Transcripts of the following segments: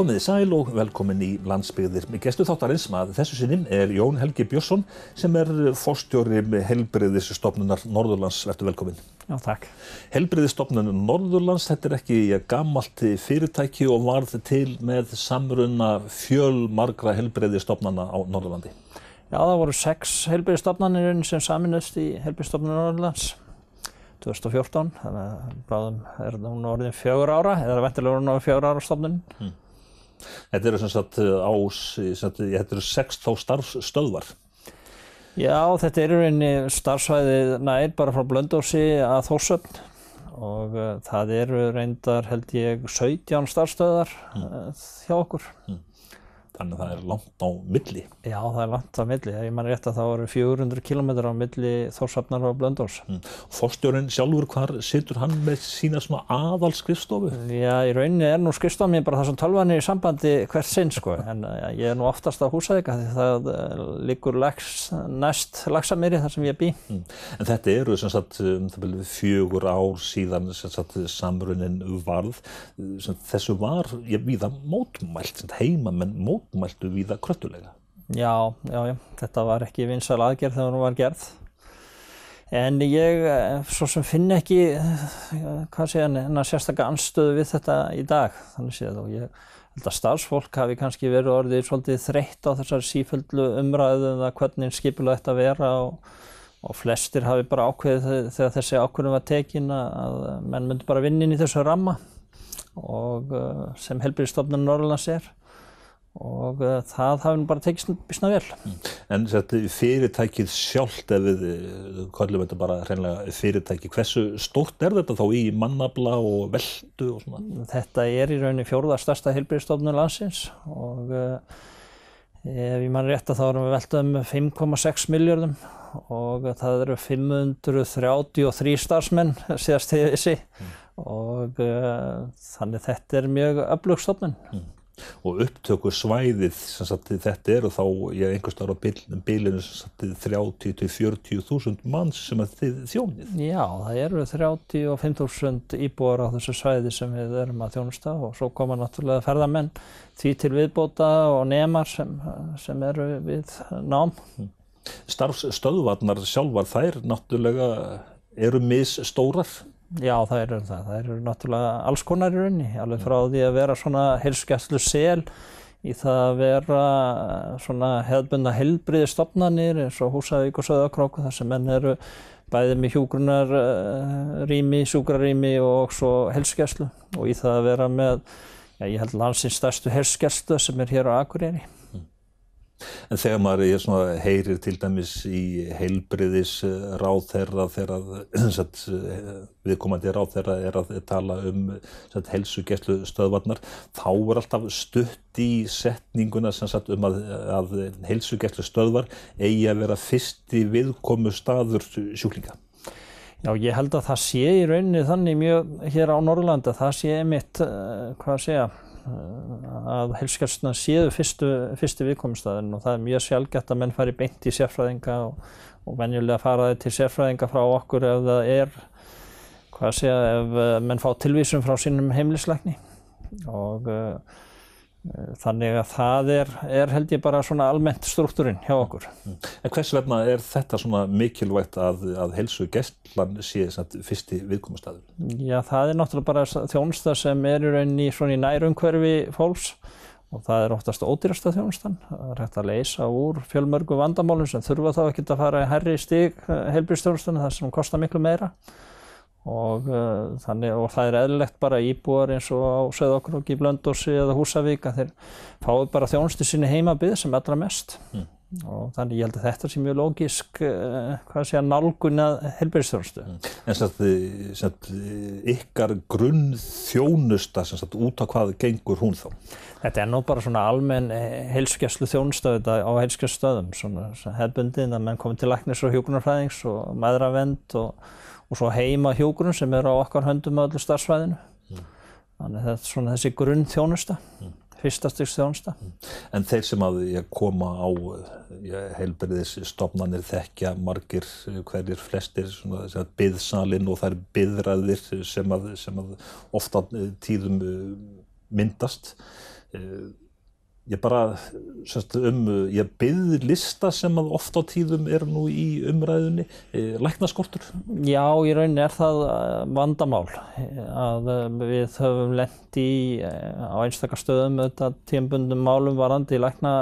Komiði sæl og velkomin í landsbyggðir. Gestu þáttarins að þessu sinnum er Jón Helgi Björnsson sem er fórstjóri helbriðisstofnunar Norðurlands. Verður velkomin. Já, takk. Helbriðisstofnun Norðurlands, þetta er ekki gammalt fyrirtæki og varð til með samrunna fjöl margra helbriðistofnana á Norðurlandi. Já, það voru sex helbriðistofnanir sem saminust í helbriðistofnun Norðurlands. 2014, þannig að bráðum er hún orðin fjögur ára, eða ventilega orðin orðin fjögur ára stofnun. Mm. Þetta eru sem sagt ás, þetta eru sex þá starfstöðvar. Já, þetta eru einni starfsvæði nær bara frá Blöndósi að Þórsöfn og uh, það eru reyndar held ég 17 starfstöðar mm. uh, hjá okkur. Mm. Þannig að það er langt á milli. Já, það er langt á milli. Ég man rétt að það voru 400 km á milli Þórsafnar og Blöndórs. Mm. Fórstjórun sjálfur, hvar situr hann með sína svona aðal skrifstofu? Já, í rauninni er nú skrifstofan mér bara það sem tölvan er í sambandi hvert sinn, sko. En ja, ég er nú oftast á húsæðika því það uh, liggur lags, næst lagsamýri þar sem ég bý. Mm. En þetta eru sem sagt um, fjögur ár síðan sagt, samrunin varð. Sem, þessu var, ég við það mótmælt, heimamenn mótmælt mótmæltu við það kröttulega. Já, já, já, þetta var ekki vinsal aðgerð þegar hún var gerð. En ég eh, svo sem finn ekki, eh, hvað sé hann, hennar sérstaklega anstöðu við þetta í dag. Þannig séð og ég held að starfsfólk hafi kannski verið orðið svolítið þreytt á þessari síföldlu umræðu um það hvernig skipilega þetta vera og, og flestir hafi bara ákveðið þegar þessi ákveðinu var tekin að menn myndi bara vinna inn í þessu ramma og eh, sem helbriðstofnun Norrlands er og uh, það hafi bara tekið bísna vel. Mm. En þetta fyrirtækið sjálft ef við uh, kallum þetta bara hreinlega fyrirtæki, hversu stórt er þetta þá í mannabla og veldu og svona? Þetta er í rauninni fjórða stærsta heilbyrjastofnun landsins og uh, ef ég mann rétt að þá erum við velduð um 5,6 miljardum og það eru 533 starfsmenn síðast þegar þessi mm. og þannig þetta er mjög öflugstofnun. Mm og upptöku svæðið sagt, þetta eru þá ég einhvers vegar á bílinu 30-40 þúsund manns sem að þið þjónið. Já, það eru 35.000 íbúar á þessu svæði sem við erum að þjónusta og svo koma náttúrulega ferðamenn því til viðbóta og nemar sem, sem eru við nám. Starfsstöðvarnar sjálfar þær náttúrulega eru misstórar Já, það eru það. Það eru náttúrulega alls konar í rauninni, alveg frá því að vera svona heilskjæslu sel í það að vera svona hefðbundna heilbriði stopnarnir eins og Húsavík og Söðakróku þar sem menn eru bæðið með hjúgrunarrými, sjúkrarrými og svo heilskjæslu og í það að vera með, já, ég held landsins stærstu heilskjæslu sem er hér á Akureyri. En þegar maður heyrir til dæmis í heilbriðis ráðherra þegar viðkomandi ráðherra er að tala um helsugeslu stöðvarnar, þá er alltaf stutt í setninguna sagt, um að, að helsugeslu stöðvar eigi að vera fyrsti viðkomu staður sjúklinga. Já, ég held að það sé í rauninni þannig mjög hér á Norrlanda, það sé einmitt, uh, hvað að segja, að heilskjálfsna séu fyrstu, fyrstu viðkomstæðin og það er mjög sjálfgætt að menn fari beint í sérfræðinga og, og venjulega faraði til sérfræðinga frá okkur ef það er, hvað að segja, ef eh, menn fá tilvísum frá sínum heimlisleikni og uh, Þannig að það er, er held ég bara svona almennt struktúrin hjá okkur. Mm. En hvers vegna er þetta svona mikilvægt að, að helsu gestlan sé fyrsti viðkomastæður? Já, það er náttúrulega bara þjónusta sem er í rauninni svona í nærumhverfi fólks og það er oftast ódýrasta þjónustan. Það er hægt að leysa úr fjölmörgu vandamálum sem þurfa þá ekki að fara í herri stík eh, heilbjörnstjónustunni þar sem kostar miklu meira og, uh, þannig, og það er eðlilegt bara íbúar eins og á Söðokróki, Blöndósi eða Húsavík að þeir fái bara þjónustu sinni heimabið sem allra mest mm. og þannig ég held að þetta sé mjög lógisk uh, hvað sé að nálguna helbæðisþjónustu. Mm. En satt, satt, ykkar grunn þjónusta satt, út á hvað gengur hún þá? Þetta er nú bara svona almenn heilsugjastlu þjónustöð á heilsugjaststöðum, svona hefbundin að menn komi til læknis og hjókunarfræðings og maðuravend og og svo heima hjógrun sem er á okkar höndum með öllu starfsvæðinu. Mm. Þannig þetta er svona þessi grunn þjónusta, mm. fyrstastygs þjónusta. Mm. En þeir sem að koma á heilberiðis stofnanir þekkja margir hverjir flestir byðsalinn og er byðræðir sem að, sem að ofta tíðum myndast. Ég bara semst, um, ég byggði lista sem að oft á tíðum er nú í umræðunni læknaskortur? Já, í rauninni er það vandamál að við höfum lendi á einstakar stöðum auðvitað tímbundum málum varandi í lækna,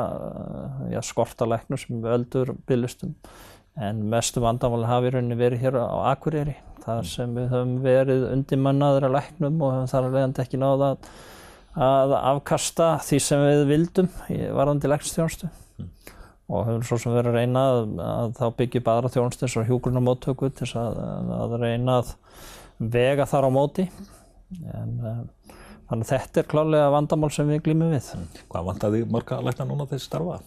já, skorta læknum sem veldur bygglistum en mestu vandamál hafi í rauninni verið hér á Akureyri þar sem við höfum verið undirmannaður að læknum og höfum þar að leiðandi ekki náða að að afkasta því sem við vildum varðandi læknstjónustu mm. og höfum svo sem verið að reyna að, að þá byggja bara þjónustu eins og hjúgrunna móttöku til að, að reyna að vega þar á móti en uh, þannig að þetta er klálega vandamál sem við glýmum við. Hvað vandaði marga lækna núna þessi starfa?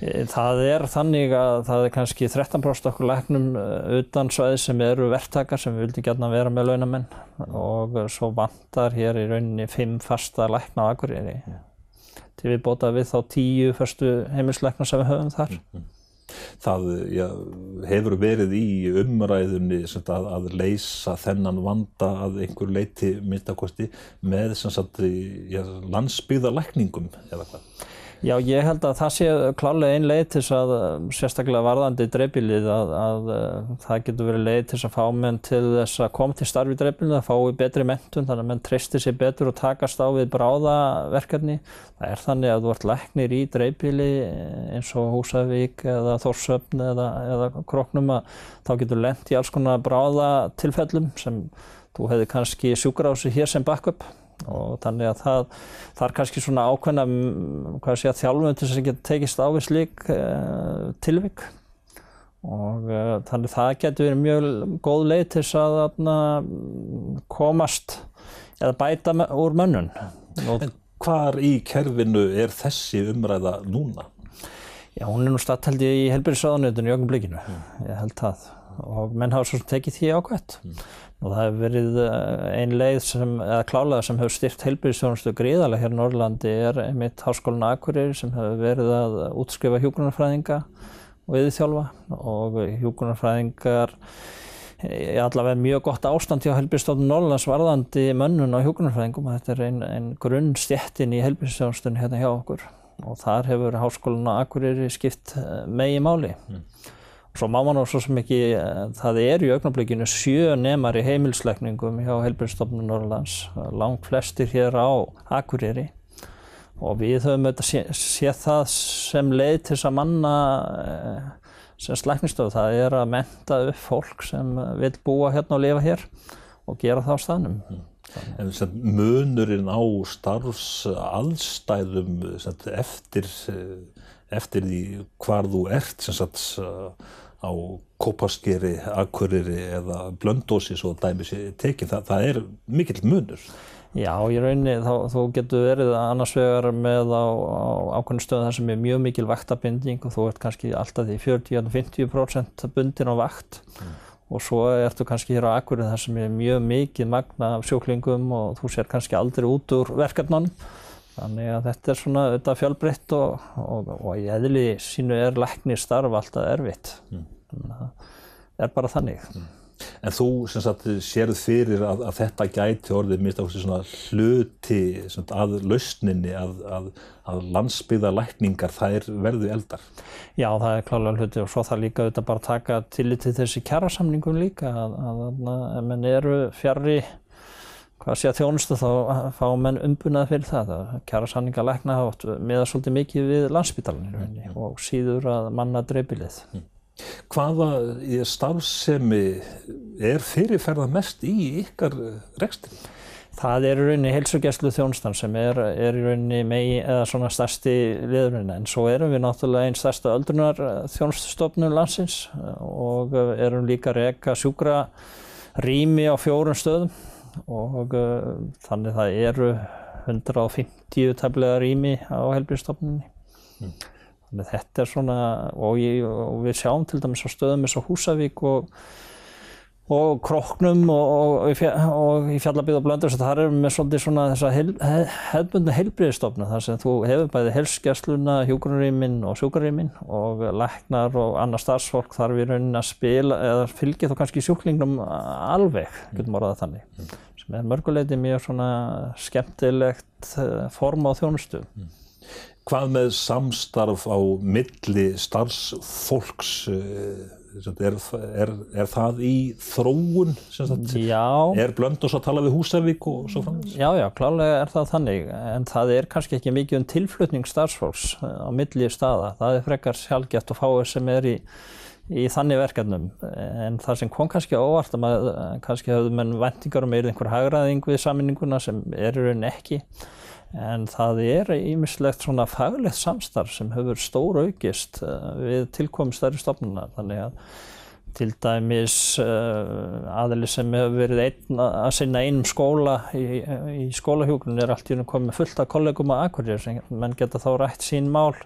Það er þannig að það er kannski 13% okkur læknum eh, utan svæði sem eru verktakar sem við vildum gætna vera með launamenn og svo vantar hér í rauninni 5 fasta lækna á Akureyri til við bóta við þá 10 fyrstu heimilslækna sem við höfum þar. Mm-hmm. Það já, hefur verið í umræðunni að, að leysa þennan vanda að einhver leiti myndakosti með landsbyggðarlækningum eða hvað? Já, ég held að það sé klálega einn leið til þess að sérstaklega varðandi dreifbílið að, að, að það getur verið leið til þess að fá menn til þess að koma til starfi í dreifbílið, að fái betri mentun þannig að menn treystir sér betur og takast á við bráðaverkefni. Það er þannig að þú ert læknir í dreifbíli eins og Húsavík eða Þórsöfn eða, eða Kroknum að þá getur lent í alls konar bráðatilfellum sem þú hefði kannski sjúkrási hér sem backup og þannig að það, það er kannski svona ákveðna þjálfum til þess að geta tekist á við slík uh, tilvík og uh, þannig að það getur verið mjög góð leið til þess að atna, komast eða bæta me, úr mönnun. En hvar í kerfinu er þessi umræða núna? Já, hún er nú ég í helbæriðsraðanöðunni í ögnum mm. ég held það og menn hafa svo tekið því ákvæmt. Mm og það hefur verið eh, ein leið sem, eða klálega sem hefur styrt heilbyrðistjónustu gríðarlega hér í Norrlandi er einmitt Háskólinn Akureyri sem hefur verið að útskrifa hjúgrunarfræðinga og viðþjálfa og hjúgrunarfræðingar er allavega mjög gott ástand hjá heilbyrðistofnun Norrlands varðandi mönnun á hjúgrunarfræðingum og þetta er einn ein grunn stjettin í heilbyrðistjónustunni hérna hjá okkur og þar hefur Háskólinn Akureyri skipt eh, megi máli. Mm. Svo má á svo sem ekki, eh, það er í augnablikinu sjö nemar í heimilsleikningum hjá Helbjörnstofnun Norrlands, langt flestir hér á Akureyri og við höfum auðvitað séð sé það sem leið til þess að manna eh, sem slæknistöðu, það er að menta upp fólk sem vil búa hérna og lifa hér og gera það á staðnum. Mm. En munurinn á starfsaðstæðum eftir, eh, eftir því hvar þú ert, sem sagt, á Kópaskeri, Akureyri eða Blöndósi svo dæmis tekið, það, það er mikill munur. Já, í rauninni þá, þú getur verið annars vegar með á, á ákveðinu stöðu þar sem er mjög mikil vaktabinding og þú ert kannski alltaf því 40-50% bundin á vakt mm. og svo ertu kannski hér á Akureyri þar sem er mjög mikið magna af sjóklingum og þú sér kannski aldrei út úr verkefnanum Þannig að þetta er svona auðvitað fjálbreytt og, og, og í eðli sínu er læknir starf alltaf erfitt. Mm það er bara þannig. Mm. En þú sem sagt sérð fyrir að, að þetta gæti orðið minnst á svona hluti svona, að lausninni að, að, að landsbyðalækningar það er verðu eldar? Já það er klálega hluti og svo það líka auðvitað bara taka til til þessi kjærasamningum líka að menn eru fjari hvað sé að þjónustu þá fá menn umbunað fyrir það. Kjærasamninga lækna hafa meða svolítið mikið við landsbyðalinni mm. og síður að manna dreifbilið. Mm. Hvaða starfsemi er fyrirferða mest í ykkar rekstri? Það er í rauninni heilsugjæslu þjónstan sem er, er í rauninni megi eða svona stærsti liðurinn en svo erum við náttúrulega einn stærsta öldrunar þjónststofnun landsins og erum líka reyka sjúkra rými á fjórun stöðum og uh, þannig það eru 150 tefnilega rými á helbjörnstofnunni. Mm. Þannig þetta er svona, og, ég, og við sjáum til dæmis á stöðum eins og Húsavík og, og Kroknum og, og í Fjallabíð og Blöndur, þar erum við svolítið svona þess að hel, hefðbundna heilbriðstofna þar sem þú hefur bæði helskjastluna, hjúgrunarýmin og sjúgrunarýmin og læknar og annar starfsfólk þarf í raunin að spila eða fylgja þá kannski sjúklingnum alveg, getum orðað þannig, mm. sem er mörguleiti mjög svona skemmtilegt uh, form á þjónustu. Mm. Hvað með samstarf á milli starfsfólks, er, er, er það í þróun? Já. Er Blöndós að tala við Húsavík og svo framins? Já, já, klálega er það þannig, en það er kannski ekki mikið um tilflutning starfsfólks á milli staða. Það er frekar sjálfgeft að fá þess sem er í í þannig verkefnum en það sem kom kannski óvart að maður kannski hafðu menn vendingar um einhver hagraðing við saminninguna sem er í rauninni ekki en það er ímislegt svona faglegt samstarf sem hefur stór aukist uh, við tilkomið stærri stofnuna þannig að til dæmis uh, aðli sem hefur verið einn að sinna einum skóla í, í skólahjókunum er allt í raun komið fullt af kollegum að akkurir sem menn geta þá rætt sín mál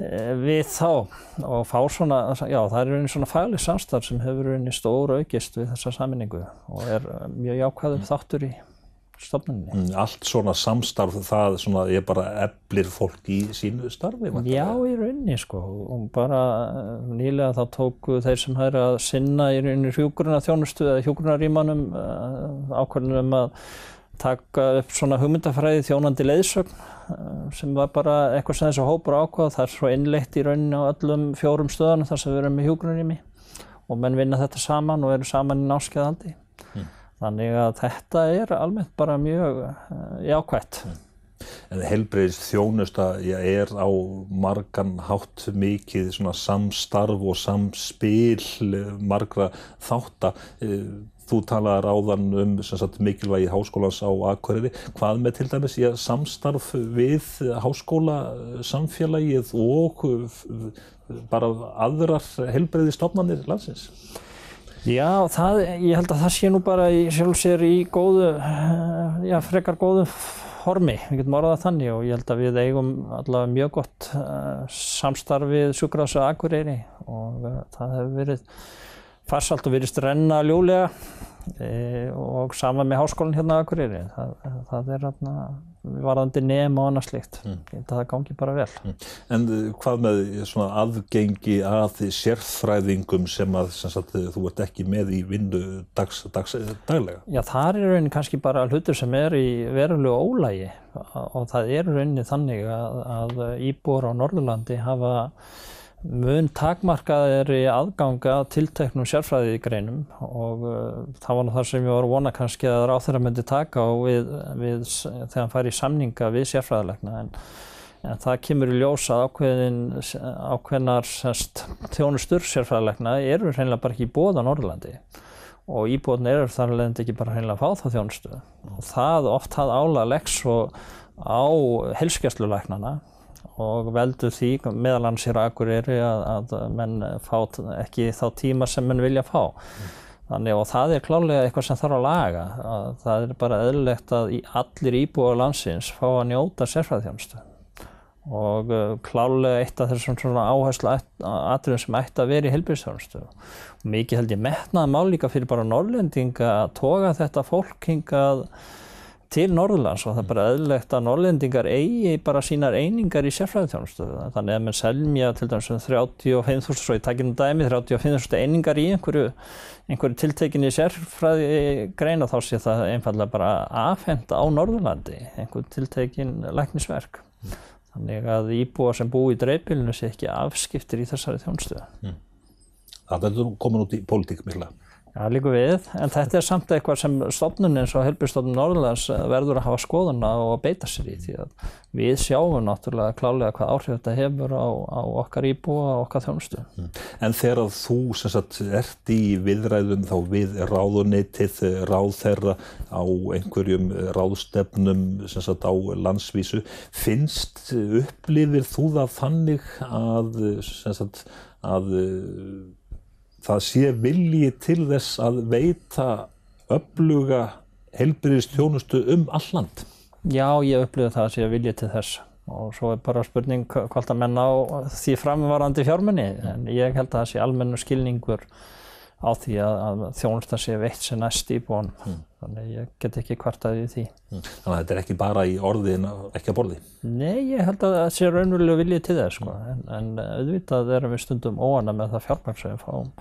Eh, við þá. Og fá svona, já það er einu svona fæli samstarf sem hefur einu stóru aukist við þessa saminningu og er eh, mjög jákvæður þáttur í stofnunni. Mm, allt svona samstarf það svona ég bara eblir fólk í sínu starfi? Já í rauninni sko og bara eh, nýlega þá tóku þeir sem hægir að sinna í rauninni hjúkuruna þjónustu eða hjúkunarímanum ákveðinum að taka upp svona hugmyndafræði þjónandi leiðsögn Eh, sem var bara eitthvað sem þessu hópur ákvað. Það er svo innleitt í rauninni á öllum fjórum stöðunum þar sem við erum með hjúgrunarými og menn vinna þetta saman og eru saman í náskeiðaldi. Mm. Þannig að þetta er almennt bara mjög uh, jákvætt. Mm. En helbreyðist þjónusta er á margan hátt mikið samstarf og samspil margra þáttar. Eh, Þú talaði ráðan um sagt, mikilvægi háskólans á Akureyri. Hvað með til dæmis að samstarf við háskóla samfélagið og bara aðrar helbreyði stofnanir landsins? Já, það, ég held að það sé nú bara í sjálfsér í góðu, já, frekar góðu hormi, við getum orðað þannig og ég held að við eigum allavega mjög gott uh, samstarfið sjúkrásu Akureyri og uh, það hefur verið farsalt og virðist renna ljúlega e, og sama með háskólinn hérna á Akureyri. Það, það er hérna varðandi nefn og annað slikt. Mm. Það gangi bara vel. Mm. En eh, hvað með svona aðgengi að sérfræðingum sem að sem sagt, þú ert ekki með í vindu dags, dags, daglega? Já, það er rauninni kannski bara hlutur sem er í verulegu ólægi og það er rauninni þannig að, að íbúar á Norðurlandi hafa mun takmarkaðir í aðganga tilteknum sérfræðið í greinum og uh, það var nú þar sem ég var vona kannski að ráþæra myndi taka á við, við þegar hann fær í samninga við sérfræðilegna en, en það kemur í ljósa ákveðin, ákveðnar sest, þjónustur sérfræðilegna eru reynilega bara ekki í bóða Norrlandi og íbúðin eru þar leðandi ekki bara reynilega að fá það þjónustu. Og það oft hafði ála leggs og á helskjastlulegnana og veldur því meðal hans hér á Akureyri að, að menn fá ekki þá tíma sem menn vilja fá. Mm. Þannig og það er klálega eitthvað sem þarf að laga. Að það er bara eðlilegt að allir íbúið á landsins fá að njóta sérfræðþjónustu og uh, klálega eitt af þessum svona áherslu atriðum sem ætti að vera í helbjörnstjónustu. Mikið held ég metnaði mál líka fyrir bara norrlendinga að toga þetta fólk hingað til Norðlands og það er bara eðlilegt að norðlendingar eigi bara sínar einingar í sérfræðitjónustu. Þannig að mann selmja til dæmis um 35.000, svo ég takkir um dæmi, 35.000 einingar í einhverju, einhverju tiltekinni sérfræði greina þá sé það einfallega bara afhenda á Norðurlandi, einhverju tiltekin læknisverk. Mm. Þannig að íbúa sem bú í dreifbílinu sé ekki afskiptir í þessari þjónustu. Mm. Það er komin út í pólitík mikla. Já, líka við, en þetta er samt eitthvað sem stofnun eins og helbjörnstofnun Norðlands eh, verður að hafa skoðuna og að beita sér í því að við sjáum náttúrulega klálega hvað áhrif þetta hefur á, á okkar íbúa og okkar þjónustu. Mm. En þegar þú sem sagt ert í viðræðum þá við ráðunitið, ráð þeirra á einhverjum ráðstefnum sem sagt á landsvísu, finnst upplifir þú það þannig að sem sagt að það sé vilji til þess að veita öfluga helbriðistjónustu um alland? Já, ég upplifa það að sé vilji til þess og svo er bara spurning hvort að menna á því framvarandi fjármunni en ég held að það sé almennu skilningur á því að, að þjónusta sé veitt sem næst í bónum. Mm. Þannig ég get ekki kvartaði því. Mm. Þannig að þetta er ekki bara í orði en ekki að borði? Nei, ég held að það sé raunverulega viljið til þess. Sko. En, en auðvitað erum við stundum óana með það fjármæk sem við fáum.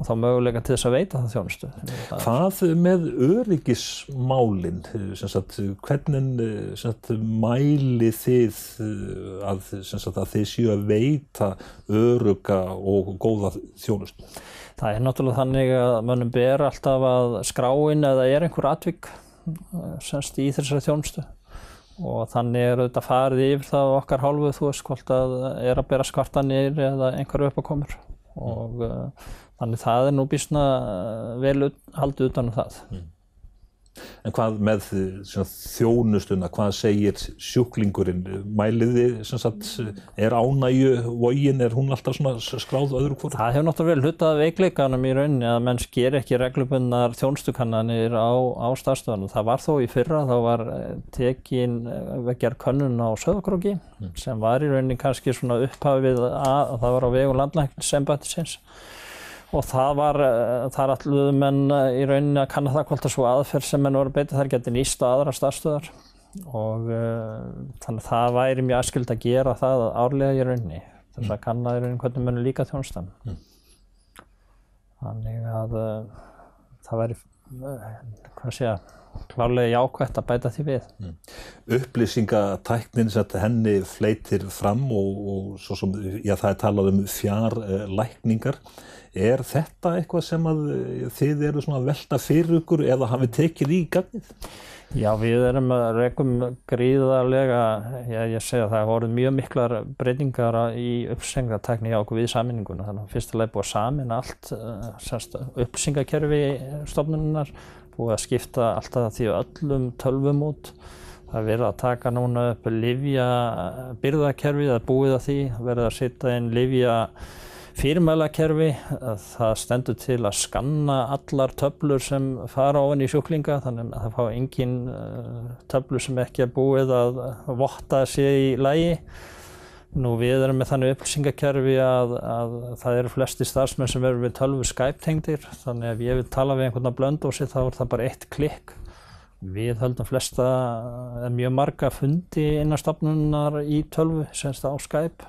Og þá möguleika til þess að veita það þjónustu. Hvað með öryggismálinn, hvernig sagt, mæli þið að, sagt, að þið séu að veita öruga og góða þjónustu? Það er náttúrulega þannig að mönnum ber alltaf að skráin eða er einhver atvik semst í þessari þjónustu og þannig er auðvitað farið yfir það okkar hálfu þú veist hvort að er að bera skvartanir eða einhverju uppakomur og mm. uh, Þannig það er nú bísna eh, vel haldið utan á um það. Mm. En hvað með þjónustuna, hvað segir sjúklingurinn? Mæliði, sagt, er ánægju vógin, er hún alltaf skráð öðru hvort? Það hefur náttúrulega vel hutað veikleikanum í rauninni að menn sker ekki reglubunnar þjónustukannanir á, á starfstöðunum. Það var þó í fyrra, þá var eh, tekin eh, vekjar könnun á söðakróki mm. sem var í rauninni kannski svona upphafið að það var á vegu landlækningsembættisins og það var, eh, þar alluðu menn eh, í rauninni að kanna það hvort að svo aðferð sem menn voru beitið þar geti nýst á aðra starfstöðar og uh, þannig að það væri mjög aðskild að gera það árlega í rauninni þess að mm. kanna í rauninni hvernig menn líka þjónustan mm. þannig að uh, það væri, hvað sé ég klálega jákvæmt að bæta því við. Mm. Upplýsingatæknin sem henni fleitir fram og, og svo sem, já það er talað um fjarlækningar Er þetta eitthvað sem að eh, þið eru svona að velta fyrir ykkur eða hafið tekið í gagnið? Já, við erum að rekum gríðarlega, já, ég segja það, það voru mjög miklar breytingar í uppsengatekni hjá okkur við saminninguna. Þannig að fyrstulega búið að samin allt, uh, uppsengakerfi stofnunar, búið að skipta alltaf því öllum tölvum út. Það er verið að taka núna upp livja byrðakerfi, það er búið að því, verið að setja inn livja fyrirmælakerfi. Það stendur til að skanna allar töflur sem fara ofan í sjúklinga þannig að það fá engin eh, töflur sem ekki er búið að votta sig í lægi. Nú við erum með þannig upplýsingakerfi að, að það eru flesti starfsmenn sem verður við tölvu Skype-tengdir þannig að ef ég vil tala við einhvern að blöndósi þá er það bara eitt klikk. Við höldum flesta, mjög marga fundi innanstafnunar í tölvu, semst á Skype.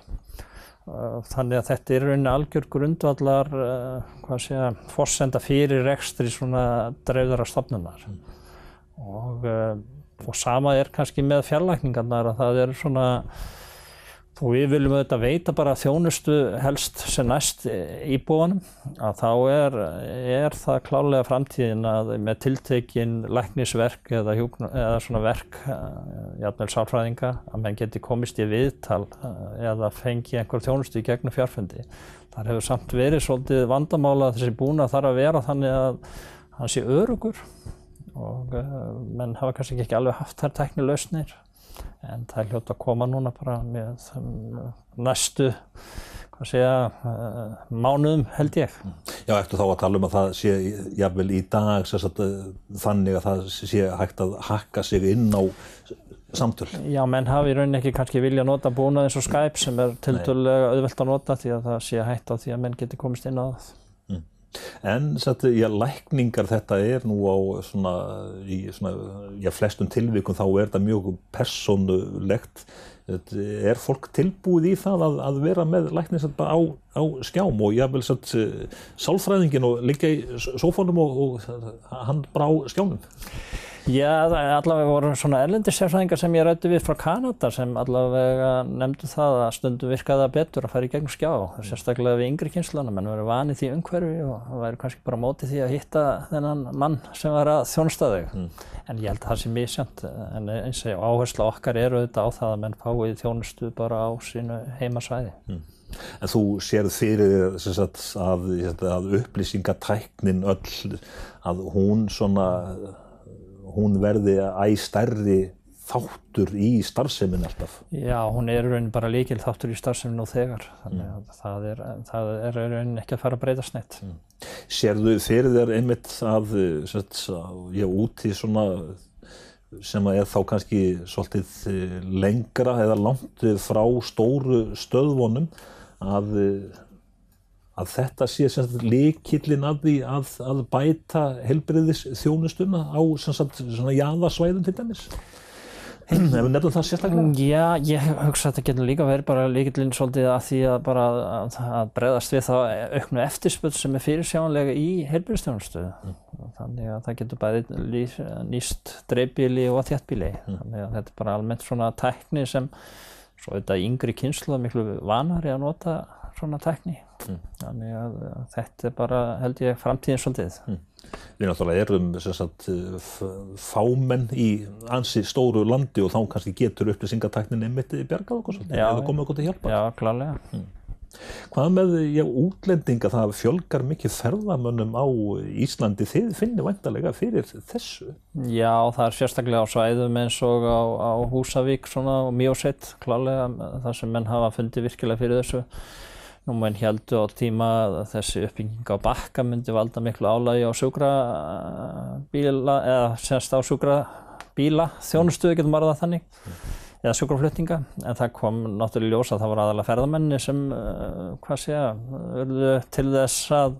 Þannig að þetta er rauninni algjör grundvallar, uh, hvað sé ég, fórsenda fyrir rekstri svona dreifðara stafnunar. Mm. Og, uh, og sama er kannski með fjarlækningarnar að það er svona og við viljum auðvitað veita bara þjónustu helst sem næst íbúanum að þá er, er það klálega framtíðin að með tiltekinn læknisverk eða, hjúkn, eða svona verk, eh, játmjöl sálfræðinga, að mann geti komist í viðtal eh, eða fengi einhver þjónustu í gegnum fjárfundi. Þar hefur samt verið svolítið vandamála þessi búna þarf að vera þannig að hann sé örugur og uh, menn hafa kannski ekki alveg haft þær tekni lausnir en það er hljótt að koma núna bara með næstu hvað segja, uh, mánuðum held ég. Já, eftir þá að tala um að það sé jáfnvel í dag sagt, þannig að það sé hægt að hakka sig inn á samtöl. Já, menn hafi í rauninni ekki kannski vilja nota búnað eins og Skype sem er tiltölulega auðvelt að nota því að það sé hægt á því að menn geti komist inn á það. En satt, já, lækningar þetta er nú á svona, í svona, já, flestum tilvíkum þá er þetta mjög persónulegt. Er fólk tilbúið í það að, að vera með lækning á, á skjám og jável satt sálfræðingin og liggja í sófónum og, og hann brá skjámum? Já, allavega voru svona erlendisjárfæðingar sem ég rætti við frá Kanada sem allavega nefndu það að stundum virkaða betur að fara í gegnum skjá, sérstaklega við yngri kynslunum, en verið vanið því umhverfi og væri kannski bara mótið því að hitta þennan mann sem var að þjónstaðu. Mm. En ég held að það sé mísjönd, en eins og áherslu okkar eru auðvitað á það að menn fáið þjónustu bara á sínu heimasvæði. Mm. En þú sérð fyrir sagt, að, að upplýsingatæknin öll, að hún svona hún verði æg stærri þáttur í starfsemin alltaf. Já, hún er raunin bara líkil þáttur í starfsemin og þegar, þannig mm. að það er, það er raunin ekki að fara að breyta snett. Mm. Serðu fyrir þér einmitt að, sett, já, út í svona sem er þá kannski svolítið lengra eða langt frá stóru stöðvonum að að þetta sé líkillin að því að, að bæta helbriðis þjónustuna á jáðasvæðum til dæmis? ef við nefnum það sérstaklega? Já, ég hugsa að þetta getur líka verið bara líkillinn svolítið að því að bara að, að bregðast við þá auknu eftirspöld sem er fyrirsjánlega í heilbjörnstjónustöðu. Mm. Þannig að það getur bæði nýst dreifbíli og þjáttbíli. Mm. Þannig að þetta er bara almennt svona tækni sem svo þetta yngri kynslu er miklu vanari að nota svona tækni. Mm. Þannig að þetta er bara held ég framtíðin svolítið. Mm. Við náttúrulega erum sagt, fámenn í ansi stóru landi og þá kannski getur upplýsingataknin einmitt bjargað okkur svolítið, eða komið okkur til hjálpa. Já, klálega. Hmm. Hvað með já, útlendinga, það fjölgar mikið ferðamönnum á Íslandi, þið finnir vantarlega fyrir þessu? Já, það er sérstaklega á svæðum eins og á, á Húsavík svona, og Mjósett, klálega, þar sem menn hafa fundið virkilega fyrir þessu. Nú menn heldur á tíma að þessi uppbygging á bakka myndi valda miklu álægi á sjúkrabíla eða semst á sjúkrabíla þjónustuði getur maður það þannig eða sjúkraflutninga en það kom náttúrulega ljós að það voru aðalega ferðamenni sem uh, hvað segja, verðu til þess að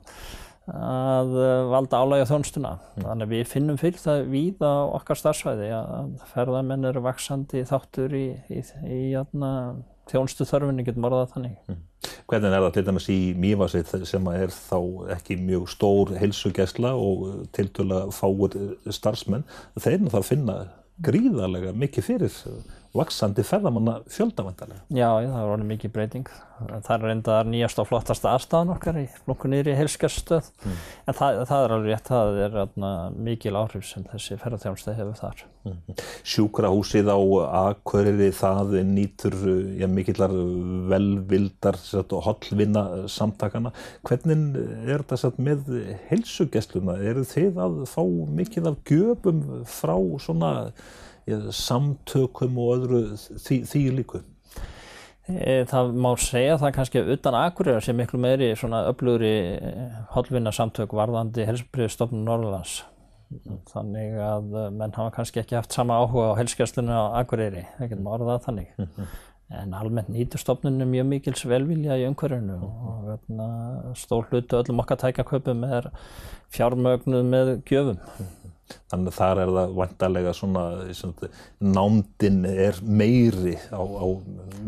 að valda álægi á þjónustuna. Mm. Þannig að við finnum fyrir það við á okkar starfsvæði að ferðamenn eru vaksandi þáttur í, í, í, í þjónustu þörfinni getur maður það þannig. Hvernig er það til dæmis í Mývasið sem er þá ekki mjög stór heilsugesla og tiltöla fáur starfsmenn, þeir eru það að finna gríðarlega mikið fyrir vaksandi ferðamanna fjöldavendalega. Já, það er orðið mikið breyting. Það er reyndar nýjast og flottasta aðstæðan okkar í flokkunniðri heilskarstöð mm. en það, það er alveg rétt, það er atna, mikil áhrif sem þessi ferðarþjónstæð hefur þar. Mm. Sjúkrahúsið á Akureyri það nýtur ja, mikillar velvildar og hollvinna samtakana. Hvernig er þetta með heilsugessluna? Er þið að fá mikil af göpum frá svona samtökum og öðru því, því líku? E, það má segja það kannski utan Akureyrar sem miklu meiri svona öflugri e, hollvinna samtök varðandi helsepriðstofnun Norrlands. Þannig að e, menn hafa kannski ekki haft sama áhuga á helskjastlunum á Akureyri, það getur maður það þannig. En almennt nýtur stofnunum mjög mikils velvilja í umhverfinu og veitna, stór hlutu öllum okkar tækaköpum er fjármögnuð með gjöfum. Þannig að þar er það vantarlega svona, svona námdinn er meiri á, á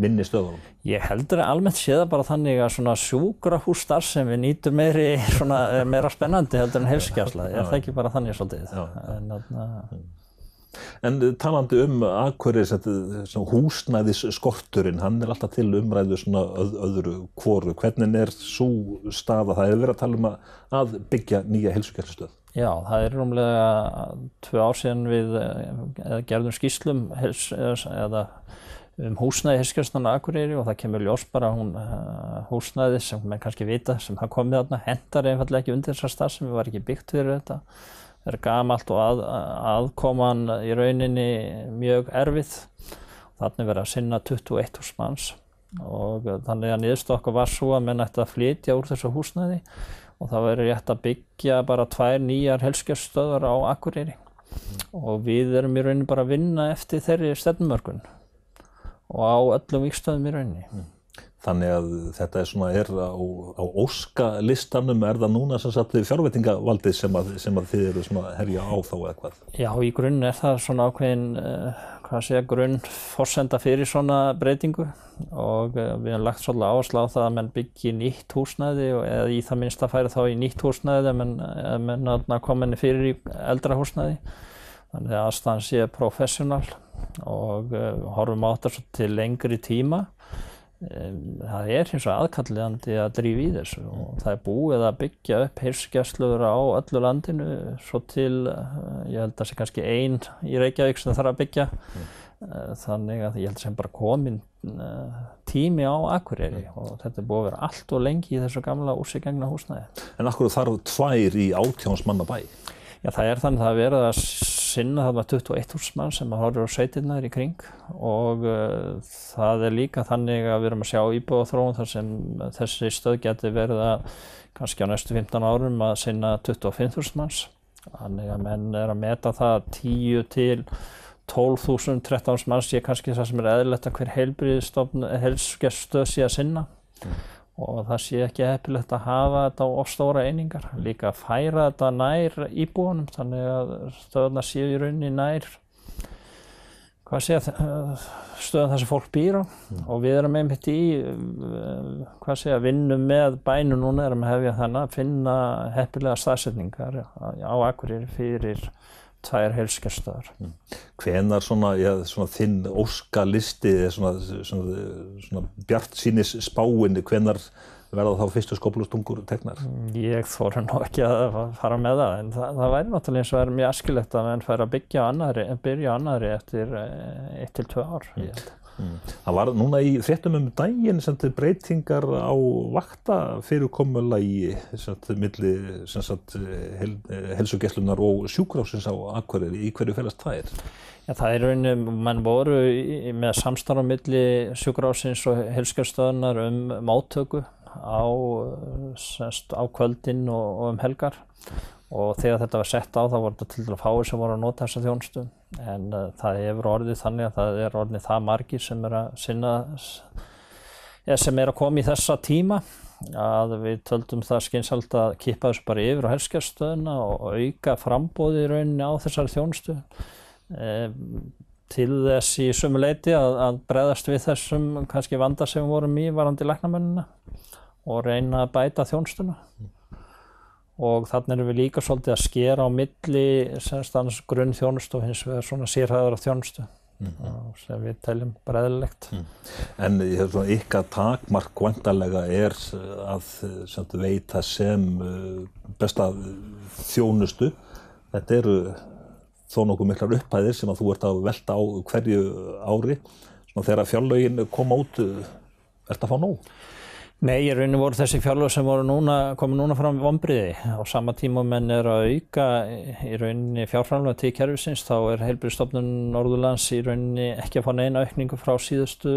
minni stöðunum. Ég heldur að almennt sé það bara þannig að svona sjúkrahússtar sem við nýtum meiri, svona, meira spennandi heldur en helskjásla. Er það ekki bara þannig svolítið. En, mm. en talandi um aðhverjir húsnæðis skorturinn, hann er alltaf til umræðu svona öð, öðru kvoru. Hvernig er svo staða? Það hefur verið að tala um að byggja nýja helsugjaldstöð. Já, það er rúmlega tvei ár síðan við eh, gerðum skýslum hels, eða um húsnæði hirskjörnstunna Akureyri og það kemur ljós bara hún uh, húsnæði sem mann kannski vita sem það komið þarna hendar einfallega ekki undir þessar stað sem við var ekki byggt fyrir þetta. Það er gamalt og að, aðkoman í rauninni mjög erfið. Þannig verið að sinna 21 hús manns og þannig að niðurstokka var svo að menn ætti að flytja úr þessu húsnæði og það verður rétt að byggja bara tvær nýjar helskjastöðar á Akureyri mm. og við erum í rauninni bara að vinna eftir þeirri stefnumörkun og á öllum vikstöðum í rauninni. Mm. Þannig að þetta er svona, er á, á óskalistanum, er það núna sem sagt fjárvettingavaldið sem, sem að þið eru svona herja á þá eða hvað? Já, í grunn er það svona ákveðin, uh, hvað segja, grunn fórsenda fyrir svona breytingu og uh, við hefum lagt svolítið áherslu á það að menn byggja nýtt húsnæði eða í það minnst að færa þá í nýtt húsnæði ef menn, menn kominni fyrir í eldra húsnæði. Þannig að aðstæðan sé professional og uh, horfum á þetta til lengri tíma það er hins vegar aðkalliðandi að drífa í þessu og það er búið að byggja upp heilsugjastlur á öllu landinu svo til, eh, ég held að það sé kannski einn í Reykjavík sem það þarf að byggja mm. þannig að ég held sem bara komin eh, tími á Akureyri mm. og þetta er búið að vera allt og lengi í þessu gamla úrsigengna húsnæði. En akkur þarf tvær í átjánsmanna bæ? Já það er þannig að verða að sinna það var 21.000 mann sem horfður á sveitirnaður í kring og uh, það er líka þannig að við erum að sjá íbúðaþróun þar sem þessi stöð geti verið að kannski á næstu 15 árum að sinna 25.000 manns. Þannig að menn er að meta það 10 til 12.000, 13.000 manns sé kannski það sem er eðlert að hver heilsugeststöð sé að sinna. Mm og það sé ekki heppilegt að hafa þetta á ofstóra einingar. Líka að færa þetta nær íbúanum þannig að stöðuna séu í rauninni nær hvað sé að stöðum þar sem fólk býr á. Og við erum einmitt í hvað sé að vinna með bænu núna erum að hefja þannig að finna heppilega staðsetningar á, Akureyri fyrir tvær heilskjastöðar. Hvenar svona, já, svona þinn óskalisti eða svona, svona, svona bjart sínis spáinni, hvenar verða þá fyrstu skóplustungur tegnar? Ég þóru nú ekki að fara með það en það, það væri náttúrulega eins og verður mjög askilegt að menn færi að byggja á annari, byrja á annari eftir eitt til tvö ár. Mm. Mm. Það var núna í fréttum um daginn þetta breytingar á vakta fyrirkomula í milli hel, helsugeslunar og sjúkrásins á Akureyri. Í hverju félast það er? Já, það er rauninni, mann voru með samstarf á milli sjúkrásins og helsugeslunar um máttöku á, semst, á kvöldin og, og um helgar og þegar þetta var sett á þá voru þetta til dæla fáir sem voru að nota þessa þjónustu. En uh, það hefur orðið þannig að það er orðið það margir sem er að sinna eða sem er að koma í þessa tíma að við töldum það skynsald að kippa þessu bara yfir á helskjastöðuna og auka frambóði í rauninni á þessari þjónustu. E, til þess í sumu leiti að, að breðast við þessum kannski vanda sem vorum í varandi læknamennina og reyna að bæta þjónustuna og þannig erum við líka svolítið að skera á milli grunn þjónustu og hins vegar svona sérhæðar af þjónustu mm. sem við teljum bara eðlilegt. Mm. En svona, ykkar takmark vantarlega er að sem veita sem uh, besta þjónustu. Þetta eru þó nokkuð miklar upphæðir sem að þú ert að velta á hverju ári. Svona, þegar fjárlögin koma út, ert að fá nóg? Nei, í rauninu voru þessi fjárlög sem núna, komið núna fram vonbriði. Á sama tíma menn er að auka í rauninni fjárframlega til kervisins þá er heilbyrjastofnun Norðurlands í rauninni ekki að fá neina aukningu frá síðustu,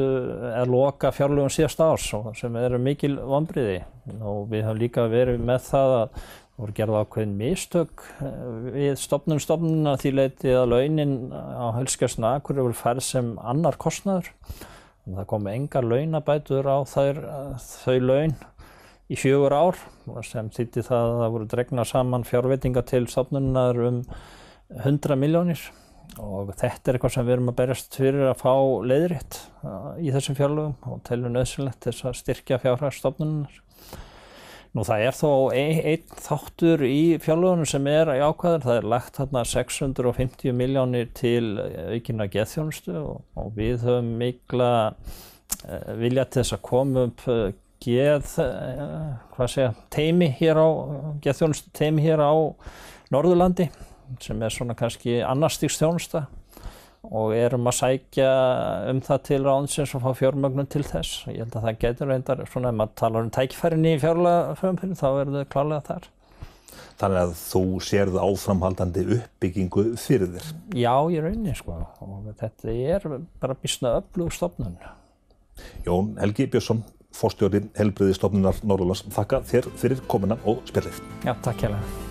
eða loka fjárlögum síðasta árs sem eru mikil vonbriði og við hafum líka verið með það að voru gerða ákveðin mistök eh, við stopnum stopnuna því leiti að launin á helskjastna akkur eru færð sem annar kostnaður Það komi engar launabætur á þær, þau laun í fjögur ár sem þýtti það að það voru dregna saman fjárveitinga til stofnunnar um 100 miljónir og þetta er eitthvað sem við erum að berjast fyrir að fá leiðritt í þessum fjárlögum og telur nöðsynlegt þess að styrkja fjárhagstofnunnar. Nú það er þó einn ein þáttur í fjárlögunum sem er í ákvæður, það er lagt þarna 650 miljónir til aukina geðþjónustu og, og við höfum mikla uh, vilja til þess að koma upp uh, geð, uh, hvað segja, teimi hér á, geðþjónustu teimi hér á Norðurlandi sem er svona kannski annarstíks þjónusta og erum að sækja um það til ráðinsins og fá fjármögnum til þess. Ég held að það getur reyndar, svona ef maður talar um tækifærinni í fjárlega frumfyrir, þá er það klálega þar. Þannig að þú sérðu áframhaldandi uppbyggingu fyrir þér? Já, ég raunir sko og þetta er bara bísna öflug stofnun. Jón Helgi Björnsson, fórstjóri helbriði stofnunar Norrlands, þakka þér fyrir komina og spjallið. Já, takk hjá það.